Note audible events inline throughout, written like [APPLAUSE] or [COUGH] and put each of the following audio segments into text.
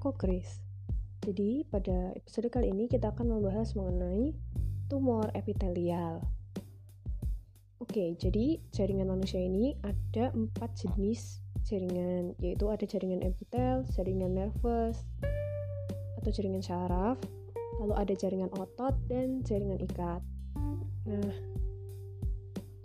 aku Chris. Jadi, pada episode kali ini kita akan membahas mengenai tumor epitelial. Oke, jadi jaringan manusia ini ada empat jenis jaringan, yaitu ada jaringan epitel, jaringan nervous, atau jaringan syaraf, lalu ada jaringan otot, dan jaringan ikat. Nah,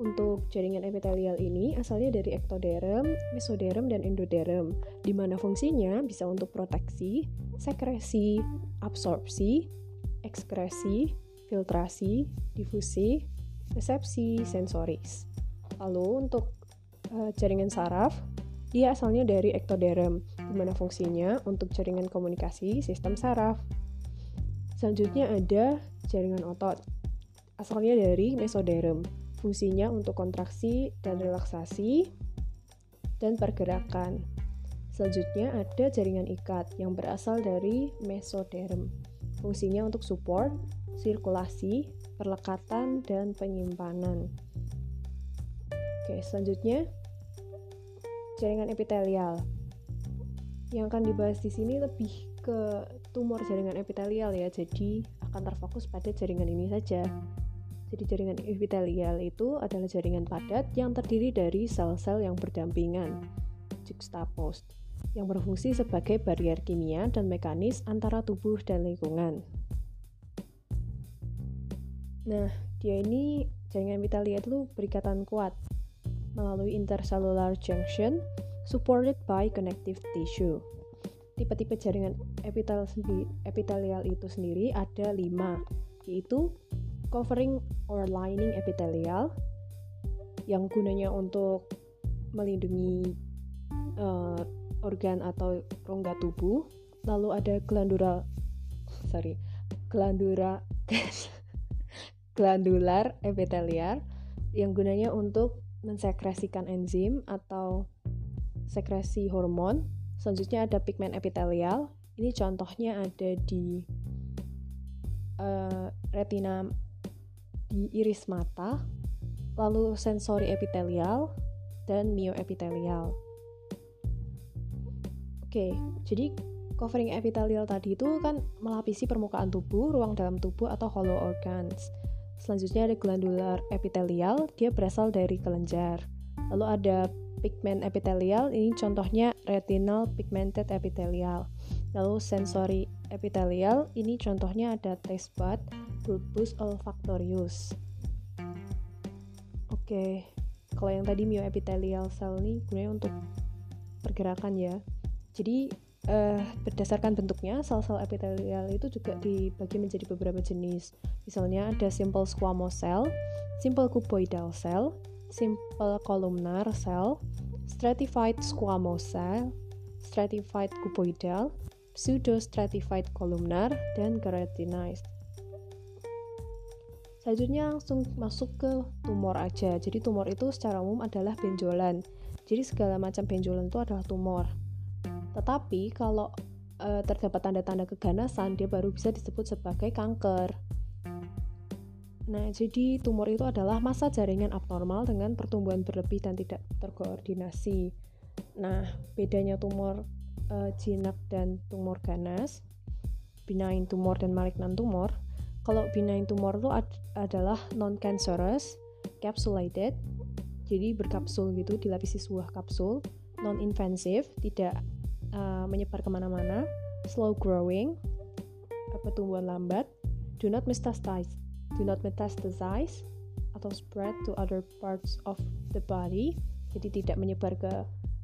untuk jaringan epitelial ini asalnya dari ektoderm, mesoderm, dan endoderm, di mana fungsinya bisa untuk proteksi, sekresi, absorpsi, ekskresi, filtrasi, difusi, resepsi, sensoris. Lalu untuk uh, jaringan saraf, dia asalnya dari ektoderm, di mana fungsinya untuk jaringan komunikasi sistem saraf. Selanjutnya ada jaringan otot, asalnya dari mesoderm, Fungsinya untuk kontraksi dan relaksasi dan pergerakan. Selanjutnya ada jaringan ikat yang berasal dari mesoderm. Fungsinya untuk support, sirkulasi, perlekatan, dan penyimpanan. Oke, selanjutnya jaringan epitelial. Yang akan dibahas di sini lebih ke tumor jaringan epitelial ya, jadi akan terfokus pada jaringan ini saja. Jadi jaringan epitelial itu adalah jaringan padat yang terdiri dari sel-sel yang berdampingan, juxtaposed, yang berfungsi sebagai barrier kimia dan mekanis antara tubuh dan lingkungan. Nah, dia ini jaringan epitelial itu berikatan kuat melalui intercellular junction supported by connective tissue. Tipe-tipe jaringan epitelial itu sendiri ada lima, yaitu covering or lining epithelial yang gunanya untuk melindungi uh, organ atau rongga tubuh. Lalu ada glandula sorry, glandula [LAUGHS] glandular epithelial yang gunanya untuk mensekresikan enzim atau sekresi hormon. Selanjutnya ada pigmen epithelial. Ini contohnya ada di uh, retina di iris mata, lalu sensori epitelial, dan mioepitelial. Oke, jadi covering epitelial tadi itu kan melapisi permukaan tubuh, ruang dalam tubuh, atau hollow organs. Selanjutnya ada glandular epitelial, dia berasal dari kelenjar. Lalu ada pigment epitelial, ini contohnya retinal pigmented epithelial. Lalu sensori epitelial, ini contohnya ada taste bud, bulbus olfactorius. Oke, kalau yang tadi myoepithelial cell ini gunanya untuk pergerakan ya. Jadi uh, berdasarkan bentuknya, sel-sel epitelial itu juga dibagi menjadi beberapa jenis. Misalnya ada simple squamous cell, simple cuboidal cell, simple columnar cell, stratified squamous cell, stratified cuboidal, pseudo stratified columnar, dan keratinized. Selanjutnya langsung masuk ke tumor aja. Jadi tumor itu secara umum adalah benjolan. Jadi segala macam benjolan itu adalah tumor. Tetapi kalau e, terdapat tanda-tanda keganasan, dia baru bisa disebut sebagai kanker. Nah, jadi tumor itu adalah masa jaringan abnormal dengan pertumbuhan berlebih dan tidak terkoordinasi. Nah, bedanya tumor e, jinak dan tumor ganas, benign tumor dan malignant tumor, kalau benign tumor itu ad adalah non-cancerous, capsulated, jadi berkapsul gitu, dilapisi sebuah kapsul, non-invasive, tidak uh, menyebar ke mana-mana, slow growing, pertumbuhan lambat, do not metastasize, do not metastasize atau spread to other parts of the body, jadi tidak menyebar ke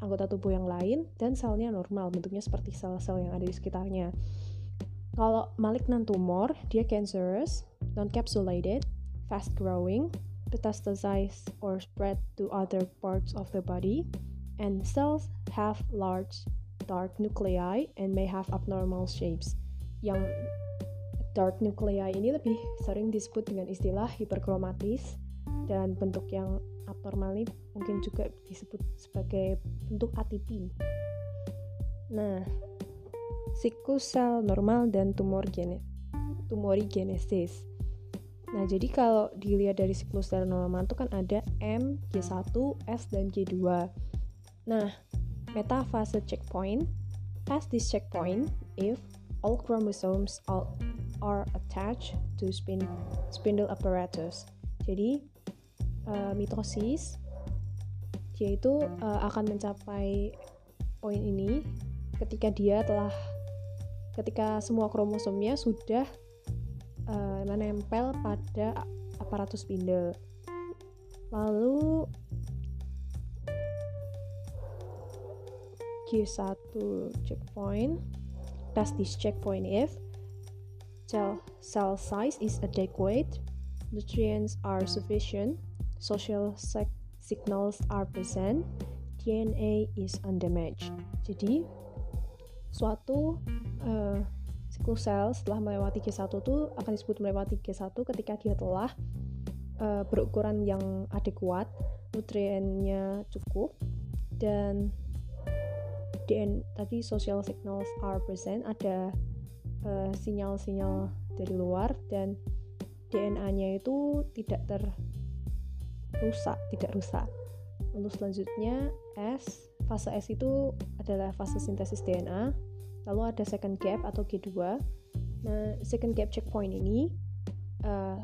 anggota tubuh yang lain, dan selnya normal, bentuknya seperti sel-sel yang ada di sekitarnya. Kalau malignant tumor, dia cancerous, non-capsulated, fast-growing, metastasize or spread to other parts of the body, and cells have large dark nuclei and may have abnormal shapes. Yang dark nuclei ini lebih sering disebut dengan istilah hiperkromatis dan bentuk yang abnormal ini mungkin juga disebut sebagai bentuk atipi. Nah, siklus sel normal dan tumor gene tumorigenesis. Nah, jadi kalau dilihat dari siklus sel normal itu kan ada M, G1, S, dan G2. Nah, metafase checkpoint, past this checkpoint, if all chromosomes all are attached to spin, spindle apparatus. Jadi uh, mitosis dia itu uh, akan mencapai poin ini ketika dia telah ketika semua kromosomnya sudah uh, menempel pada aparatus spindle. Lalu G1 checkpoint test this checkpoint if cell, cell size is adequate, nutrients are sufficient, social signals are present, DNA is undamaged. Jadi suatu uh, siklus sel setelah melewati G1 itu akan disebut melewati G1 ketika dia telah uh, berukuran yang adekuat, nutriennya cukup, dan DN tadi social signals are present ada uh, sinyal-sinyal dari luar dan DNA-nya itu tidak terrusak, tidak rusak. Lalu selanjutnya S, fase S itu adalah fase sintesis DNA. Lalu ada second gap atau G2. Nah, second gap checkpoint ini uh,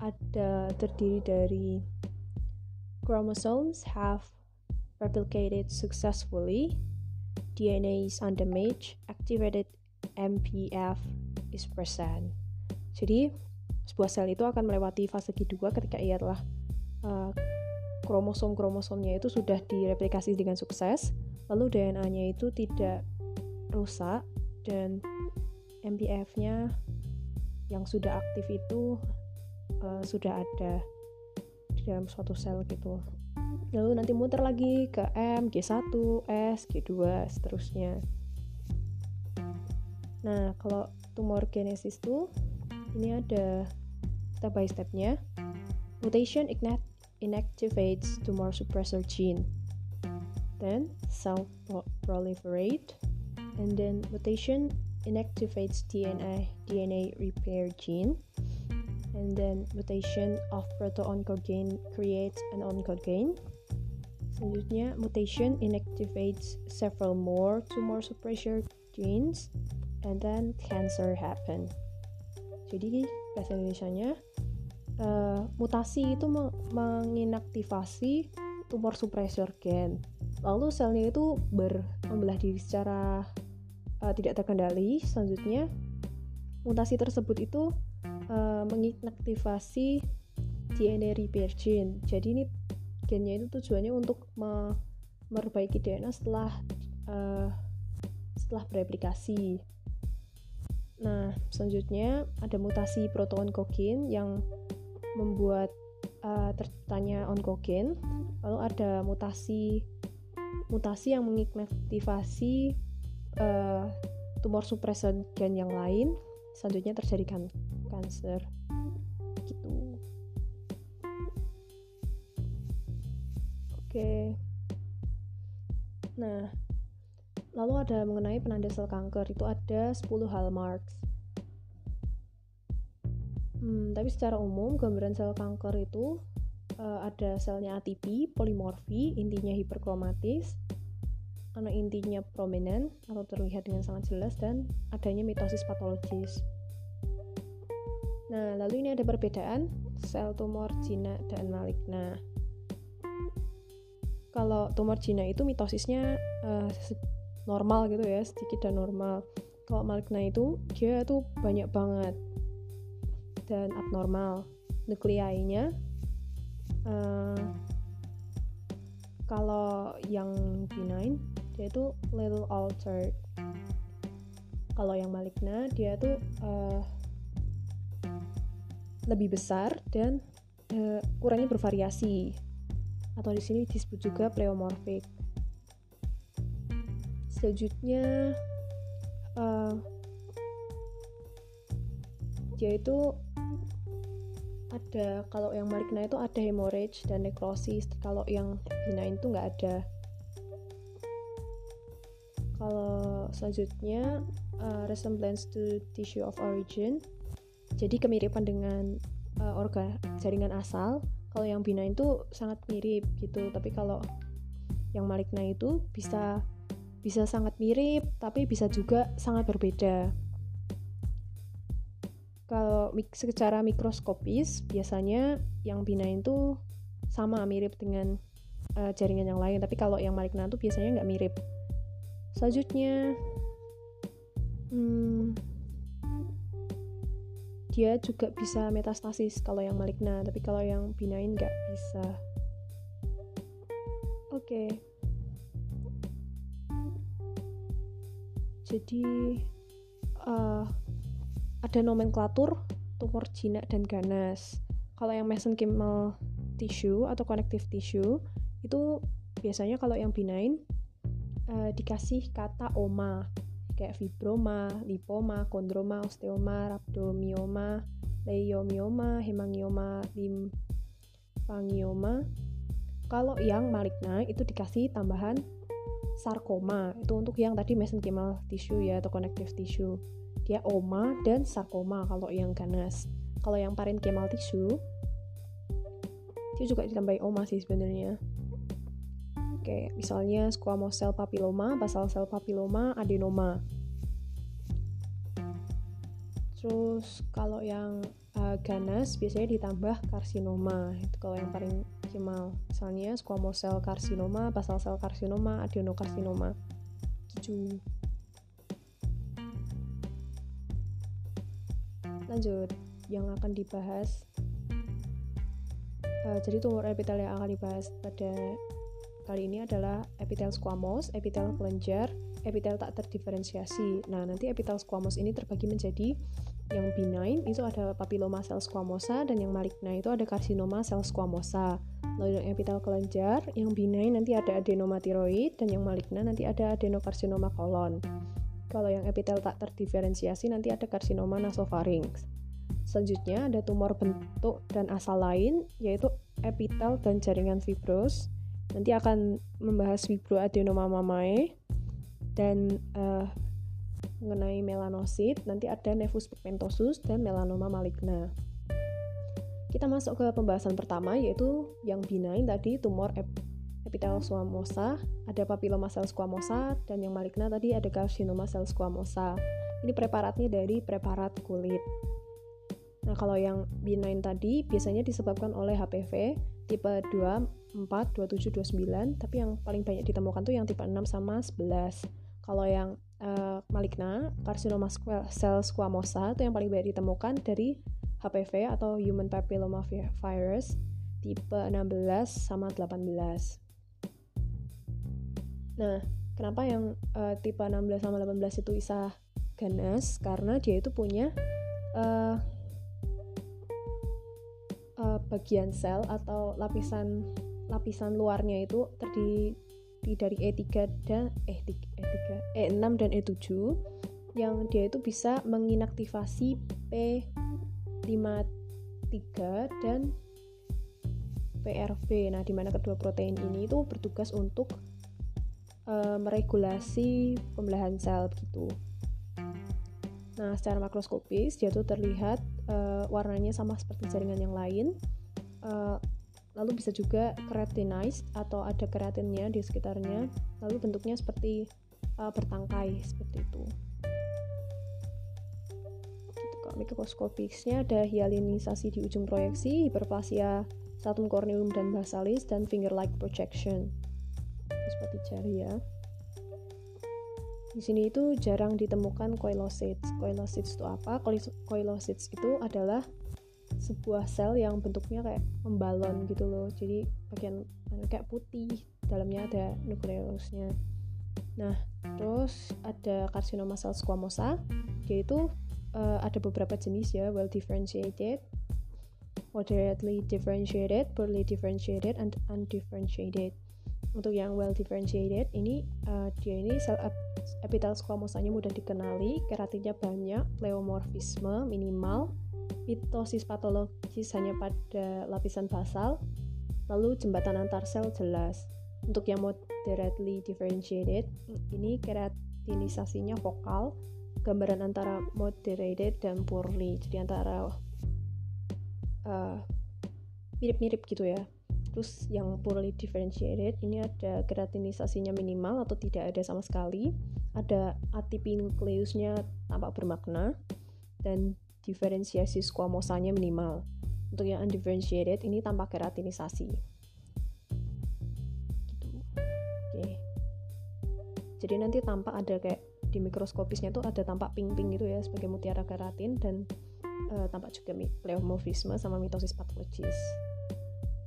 ada terdiri dari chromosomes have replicated successfully, DNA is undamaged, activated MPF is present. Jadi, sebuah sel itu akan melewati fase G2 ketika ia telah uh, kromosom-kromosomnya itu sudah direplikasi dengan sukses, lalu DNA-nya itu tidak rusak dan MPF-nya yang sudah aktif itu uh, sudah ada di dalam suatu sel gitu lalu nanti muter lagi ke M, G1, S, G2, seterusnya. Nah, kalau tumor genesis tuh ini ada step by stepnya. Mutation inactivates tumor suppressor gene. Then cell proliferate and then mutation inactivates DNA DNA repair gene and then mutation of proto-oncogene creates an oncogene. Selanjutnya, mutation inactivates several more tumor suppressor genes and then cancer happen. Jadi bahasa Indonesia-nya uh, mutasi itu menginaktivasi tumor suppressor gen. Lalu selnya itu ber diri secara uh, tidak terkendali. Selanjutnya mutasi tersebut itu uh, menginaktivasi DNA repair gene. Jadi ini gennya itu tujuannya untuk me memperbaiki DNA setelah uh, setelah bereplikasi. Nah, selanjutnya ada mutasi protein oncogen yang membuat uh, terciptanya oncogen. Lalu ada mutasi mutasi yang menginaktivasi uh, tumor supresor gen yang lain. Selanjutnya terjadi kan cancer gitu. Oke. Nah lalu ada mengenai penanda sel kanker. Itu ada 10 hallmarks hmm, tapi secara umum gambaran sel kanker itu uh, ada selnya atipi, polimorfi, intinya hiperkromatis, karena intinya prominent atau terlihat dengan sangat jelas dan adanya mitosis patologis. Nah, lalu ini ada perbedaan sel tumor jinak dan maligna. Kalau tumor jinak itu mitosisnya uh, normal gitu ya, sedikit dan normal. Kalau maligna itu dia tuh banyak banget dan abnormal. Nukleinya uh, kalau yang benign dia itu little altered. Kalau yang maligna dia tuh uh, lebih besar dan uh, ukurannya bervariasi atau di sini disebut juga pleomorphic. Selanjutnya uh, yaitu ada kalau yang maligna itu ada hemorrhage dan necrosis. Kalau yang benign itu nggak ada. Kalau selanjutnya uh, resemblance to tissue of origin. Jadi kemiripan dengan uh, organ jaringan asal. Kalau yang benign itu sangat mirip gitu. Tapi kalau yang maligna itu bisa bisa sangat mirip tapi bisa juga sangat berbeda kalau secara mikroskopis biasanya yang binain tuh sama mirip dengan uh, jaringan yang lain. Tapi kalau yang maligna tuh biasanya nggak mirip. Selanjutnya hmm, dia juga bisa metastasis kalau yang maligna tapi kalau yang binain nggak bisa. Oke. Okay. jadi uh, ada nomenklatur tumor jinak dan ganas. Kalau yang mesenchymal tissue atau connective tissue itu biasanya kalau yang binain uh, dikasih kata oma. Kayak fibroma, lipoma, kondroma, osteoma, rhabdomioma, leiomioma, hemangioma, limfangioma. Kalau yang maligna itu dikasih tambahan sarkoma itu untuk yang tadi mesenchymal tissue ya atau connective tissue dia oma dan sarkoma kalau yang ganas. Kalau yang parenchymal tissue dia juga ditambahi oma sih sebenarnya. Oke misalnya squamous cell papilloma basal cell papilloma adenoma. Terus kalau yang uh, ganas biasanya ditambah karsinoma itu kalau yang paling maksimal misalnya squamous cell karsinoma, basal cell karsinoma, adenokarsinoma. Gitu lanjut yang akan dibahas uh, jadi tumor epitel yang akan dibahas pada kali ini adalah epitel squamous, epitel kelenjar, epitel tak terdiferensiasi. Nah, nanti epitel squamous ini terbagi menjadi yang benign itu ada papilloma cell squamosa dan yang maligna itu ada karsinoma cell squamosa. Lalu yang epitel kelenjar, yang benign nanti ada adenoma tiroid dan yang maligna nanti ada adenokarsinoma kolon. Kalau yang epitel tak terdiferensiasi nanti ada karsinoma nasofarinx. Selanjutnya ada tumor bentuk dan asal lain yaitu epitel dan jaringan fibros. Nanti akan membahas fibroadenoma mamae dan uh, mengenai melanosit nanti ada nevus pigmentosus dan melanoma maligna. Kita masuk ke pembahasan pertama yaitu yang benign tadi tumor ep epitel squamosa, ada papilloma cell squamosa dan yang maligna tadi ada carcinoma cell squamosa. Ini preparatnya dari preparat kulit. Nah, kalau yang benign tadi biasanya disebabkan oleh HPV tipe 2, 4, 27, 29, tapi yang paling banyak ditemukan tuh yang tipe 6 sama 11. Kalau yang uh, maligna, carcinoma cell squamosa itu yang paling banyak ditemukan dari HPV atau Human Papilloma Virus tipe 16 sama 18. Nah, kenapa yang uh, tipe 16 sama 18 itu bisa ganas? Karena dia itu punya uh, uh, bagian sel atau lapisan lapisan luarnya itu terdiri dari E3 dan E3, E3, E6 dan E7 yang dia itu bisa menginaktivasi P 53 dan PRV. Nah, di mana kedua protein ini itu bertugas untuk uh, meregulasi pembelahan sel gitu. Nah, secara makroskopis dia tuh terlihat uh, warnanya sama seperti jaringan yang lain. Uh, lalu bisa juga keratinized atau ada keratinnya di sekitarnya. Lalu bentuknya seperti uh, bertangkai seperti itu mikroskopisnya ada hialinisasi di ujung proyeksi, hiperplasia satum corneum dan basalis, dan finger-like projection. Seperti jari ya. Di sini itu jarang ditemukan koilocytes. Koilocytes itu apa? Koilocytes itu adalah sebuah sel yang bentuknya kayak membalon gitu loh. Jadi bagian kayak putih, dalamnya ada nukleusnya. Nah, terus ada karsinoma sel squamosa, yaitu uh, ada beberapa jenis ya well differentiated moderately differentiated poorly differentiated and undifferentiated untuk yang well differentiated ini uh, dia ini sel epitel squamosanya mudah dikenali keratinnya banyak pleomorfisme minimal mitosis patologis hanya pada lapisan basal lalu jembatan antar sel jelas. Untuk yang moderately differentiated ini keratinisasinya vokal gambaran antara moderated dan poorly jadi antara mirip uh, mirip-mirip gitu ya terus yang poorly differentiated ini ada keratinisasinya minimal atau tidak ada sama sekali. Ada ATP nukleusnya tampak bermakna dan diferensiasi squamosanya minimal. Untuk yang undifferentiated ini tampak keratinisasi gitu. Oke. Jadi nanti tampak ada kayak di mikroskopisnya tuh ada tampak pink-pink gitu ya sebagai mutiara keratin dan uh, tampak juga pleomorfisme sama mitosis patologis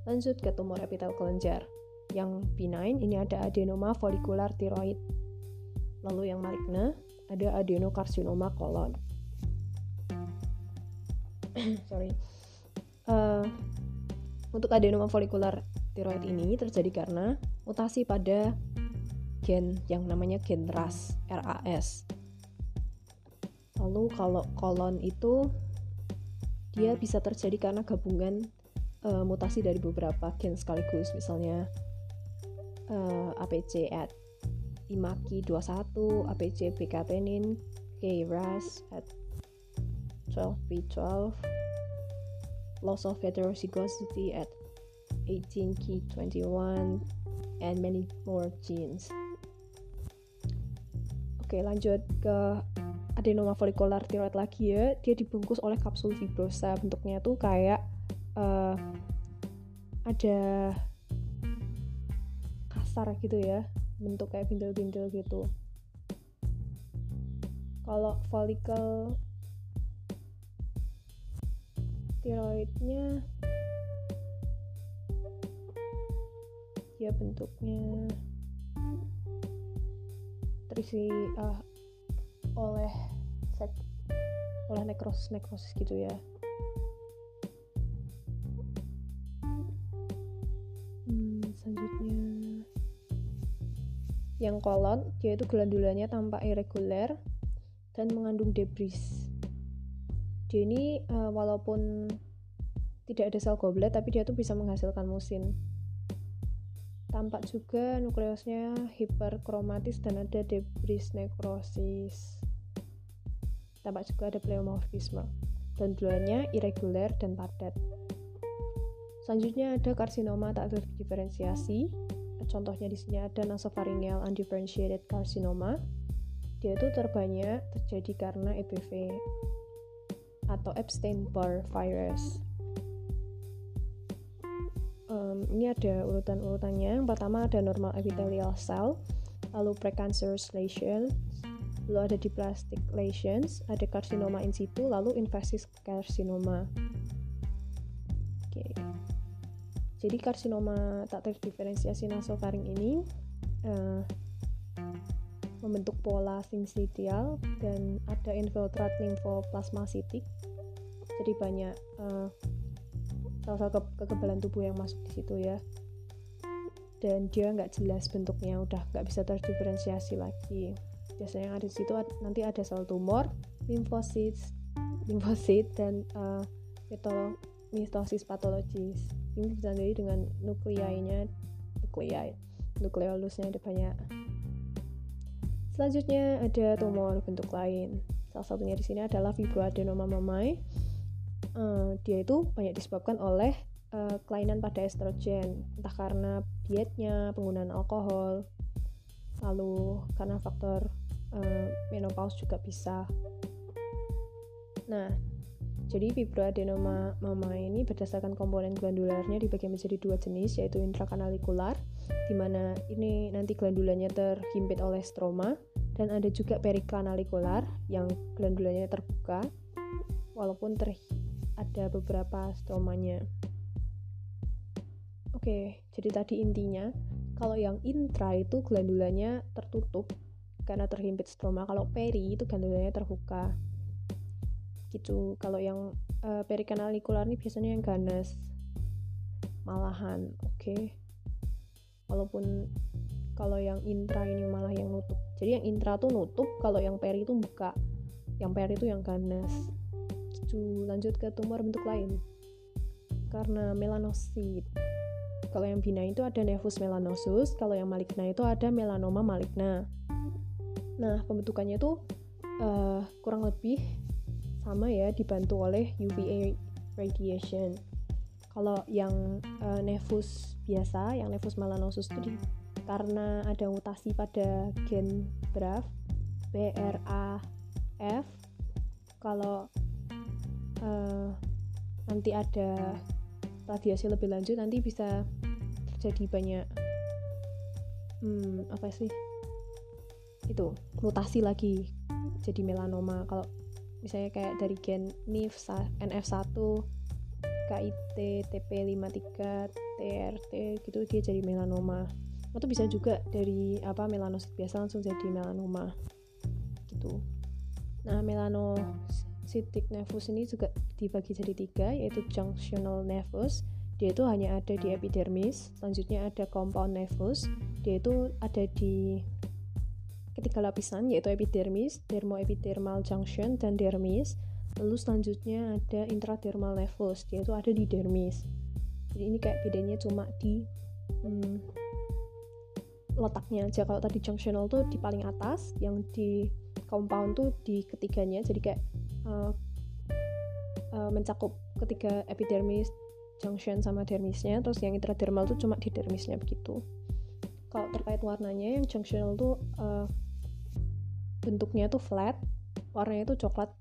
Lanjut ke tumor epitel kelenjar. Yang benign ini ada adenoma folikular tiroid. Lalu yang maligna ada adenokarsinoma kolon. [CLEARS THROAT] Sorry. Uh, untuk adenoma folikular tiroid ini terjadi karena mutasi pada gen yang namanya gen RAS, RAS. Lalu kalau kolon itu dia bisa terjadi karena gabungan uh, mutasi dari beberapa gen sekaligus misalnya uh, APC at IMAKI 21, APC beta-tenin, KRAS at 12B12, loss of heterozygosity at 18Q21, and many more genes. Oke, lanjut ke adenoma folikular thyroid lagi ya. Dia dibungkus oleh kapsul fibrosa. Bentuknya tuh kayak uh, ada kasar gitu ya bentuk kayak bintil-bintil gitu. Kalau folikel tiroidnya ya bentuknya terisi uh, oleh sek oleh nekrosis nekrosis gitu ya Yang kolon, yaitu glandulanya tampak irregular dan mengandung debris. Dia ini uh, walaupun tidak ada sel goblet tapi dia tuh bisa menghasilkan musin. Tampak juga nukleusnya hiperkromatis dan ada debris nekrosis. Tampak juga ada pleomorfisme. Glandulanya irregular dan padat. Selanjutnya ada karsinoma tak terdiferensiasi contohnya di sini ada nasopharyngeal undifferentiated carcinoma. Dia itu terbanyak terjadi karena EBV atau Epstein-Barr virus. Um, ini ada urutan-urutannya. Yang pertama ada normal epithelial cell lalu precancerous lesions lalu ada dysplastic lesions ada carcinoma in situ lalu invasive carcinoma Jadi karsinoma tak terdiferensiasi nasofaring ini uh, membentuk pola sinusoidal dan ada infiltrat limfoplasmasitik. Jadi banyak uh, salah satu kekebalan tubuh yang masuk di situ ya. Dan dia nggak jelas bentuknya, udah nggak bisa terdiferensiasi lagi. Biasanya yang ada di situ nanti ada sel tumor, limfosit, limfosit dan uh, mitosis patologis ini ditandai dengan nukleinya nuklei nukleolusnya ada banyak. Selanjutnya ada tumor bentuk lain. Salah satunya di sini adalah fibroadenoma mamae uh, dia itu banyak disebabkan oleh uh, kelainan pada estrogen. Entah karena dietnya penggunaan alkohol lalu karena faktor uh, menopause juga bisa. Nah jadi fibroadenoma mama ini berdasarkan komponen glandularnya dibagi menjadi dua jenis yaitu intrakanalikular di mana ini nanti glandulanya terhimpit oleh stroma dan ada juga perikanalikular yang glandulanya terbuka walaupun ter ada beberapa stromanya. Oke, jadi tadi intinya kalau yang intra itu glandulanya tertutup karena terhimpit stroma, kalau peri itu glandulanya terbuka gitu. Kalau yang uh, perikanalikular ini biasanya yang ganas. Malahan oke. Okay. walaupun kalau yang intra ini malah yang nutup. Jadi yang intra tuh nutup kalau yang peri itu buka. Yang peri itu yang ganas. Gitu. Lanjut ke tumor bentuk lain. Karena melanosit kalau yang bina itu ada nevus melanosus kalau yang maligna itu ada melanoma maligna. Nah pembentukannya itu uh, kurang lebih sama ya dibantu oleh UVA radiation. kalau yang uh, nefus biasa yang nefus melanosus itu di, karena ada mutasi pada gen BRAF BRAF kalau uh, nanti ada radiasi lebih lanjut nanti bisa terjadi banyak hmm, apa sih? Itu mutasi lagi jadi melanoma. Kalau misalnya kayak dari gen NIF NF1 KIT TP53 TRT gitu dia jadi melanoma. Atau bisa juga dari apa melanosit biasa langsung jadi melanoma gitu. Nah melanocytic nevus ini juga dibagi jadi tiga yaitu junctional nevus dia itu hanya ada di epidermis selanjutnya ada compound nevus dia itu ada di ketiga lapisan yaitu epidermis, dermoepidermal junction, dan dermis. Lalu selanjutnya ada intradermal nevus, yaitu ada di dermis. Jadi ini kayak bedanya cuma di hmm, letaknya aja. Kalau tadi junctional tuh di paling atas, yang di compound tuh di ketiganya. Jadi kayak uh, uh, mencakup ketiga epidermis, junction sama dermisnya. Terus yang intradermal tuh cuma di dermisnya begitu. Kalau terkait warnanya, yang junctional tuh uh, bentuknya tuh flat warnanya tuh coklat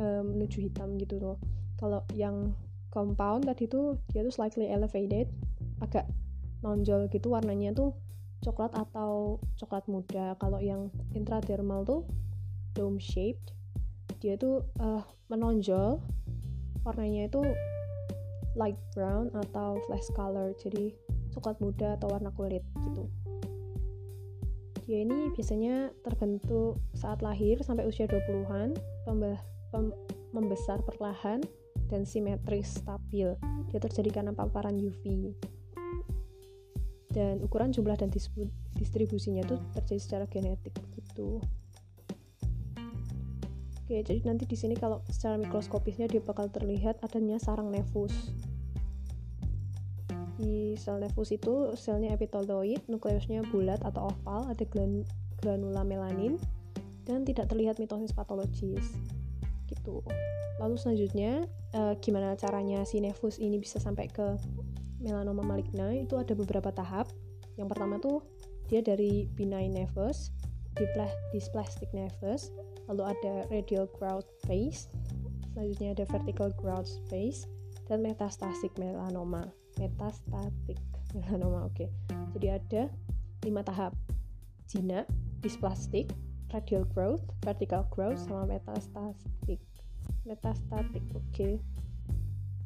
uh, menuju hitam gitu loh. Kalau yang compound tadi tuh dia tuh slightly elevated agak nonjol gitu warnanya tuh coklat atau coklat muda. Kalau yang intradermal tuh dome shaped dia tuh uh, menonjol warnanya itu light brown atau flesh color jadi coklat muda atau warna kulit gitu dia ini biasanya terbentuk saat lahir sampai usia 20-an, pem membesar perlahan dan simetris stabil. Dia terjadi karena paparan UV. Dan ukuran jumlah dan distribusinya itu terjadi secara genetik gitu. Oke, jadi nanti di sini kalau secara mikroskopisnya dia bakal terlihat adanya sarang nefus di sel nefus itu selnya epiteloid, nukleusnya bulat atau oval, ada granula melanin, dan tidak terlihat mitosis patologis. Gitu. Lalu selanjutnya, uh, gimana caranya si nefus ini bisa sampai ke melanoma maligna? Itu ada beberapa tahap. Yang pertama tuh dia dari benign nevus, dysplastic nevus, lalu ada radial growth phase, selanjutnya ada vertical growth phase, dan metastatic melanoma. Metastatik melanoma oke. Okay. jadi ada lima tahap. Jinak dysplastic radial growth vertical growth sama metastatik metastatik oke. Okay.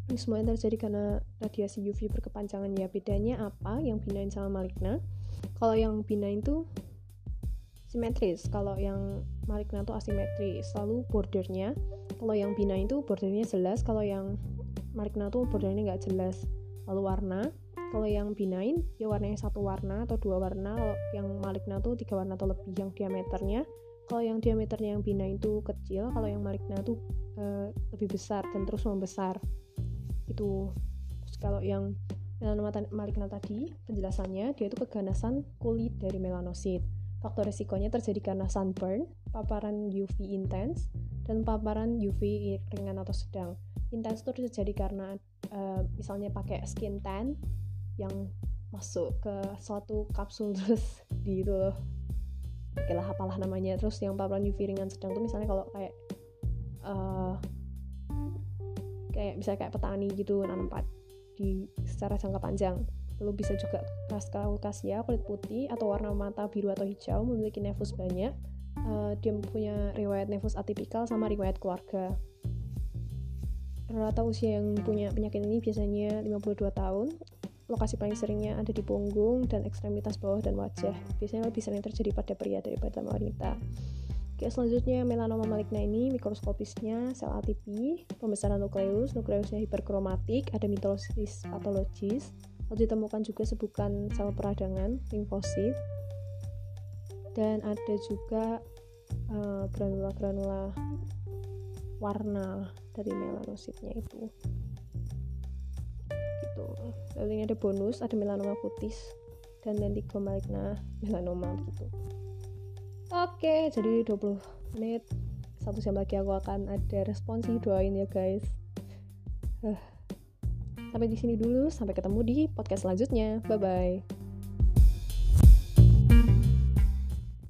ini semua terjadi karena radiasi UV berkepanjangan. Ya bedanya apa? Yang benign sama maligna. Kalau yang benign itu simetris. Kalau yang maligna itu asimetris. Lalu bordernya. Kalau yang benign itu bordernya jelas. Kalau yang maligna tuh bordernya nggak jelas. Lalu warna kalau yang benign ya warnanya satu warna atau dua warna kalau yang maligna tuh tiga warna atau lebih yang diameternya. Kalau yang diameternya yang benign itu kecil kalau yang maligna tuh uh, lebih besar dan terus membesar. Itu terus kalau yang melanoma maligna tadi penjelasannya dia itu keganasan kulit dari melanosit. Faktor risikonya terjadi karena sunburn paparan UV intens dan paparan UV ringan atau sedang. Intens itu terjadi karena uh, misalnya pakai skin tan yang masuk ke suatu kapsul [LAUGHS] terus di itu loh. Oke lah apalah namanya. Terus yang paparan UV ringan sedang tuh misalnya kalau kayak uh, kayak bisa kayak petani gitu nanam di secara jangka panjang. Lalu bisa juga ras kaukasia kulit putih atau warna mata biru atau hijau memiliki nefus banyak uh, dia punya riwayat nefus atipikal sama riwayat keluarga rata usia yang punya penyakit ini biasanya 52 tahun. Lokasi paling seringnya ada di punggung dan ekstremitas bawah dan wajah. Biasanya lebih sering terjadi pada pria daripada wanita. Oke, selanjutnya melanoma maligna ini mikroskopisnya sel ATP, pembesaran nukleus, nukleusnya hiperkromatik, ada mitosis patologis, lalu ditemukan juga sebukan sel peradangan, limfosit, dan ada juga eh, granula-granula uh, warna dari melanositnya itu gitu lalu ini ada bonus ada melanoma kutis dan lentigo maligna melanoma gitu oke jadi 20 menit satu jam lagi aku akan ada responsi doain ya guys uh. Sampai di sini dulu, sampai ketemu di podcast selanjutnya. Bye bye.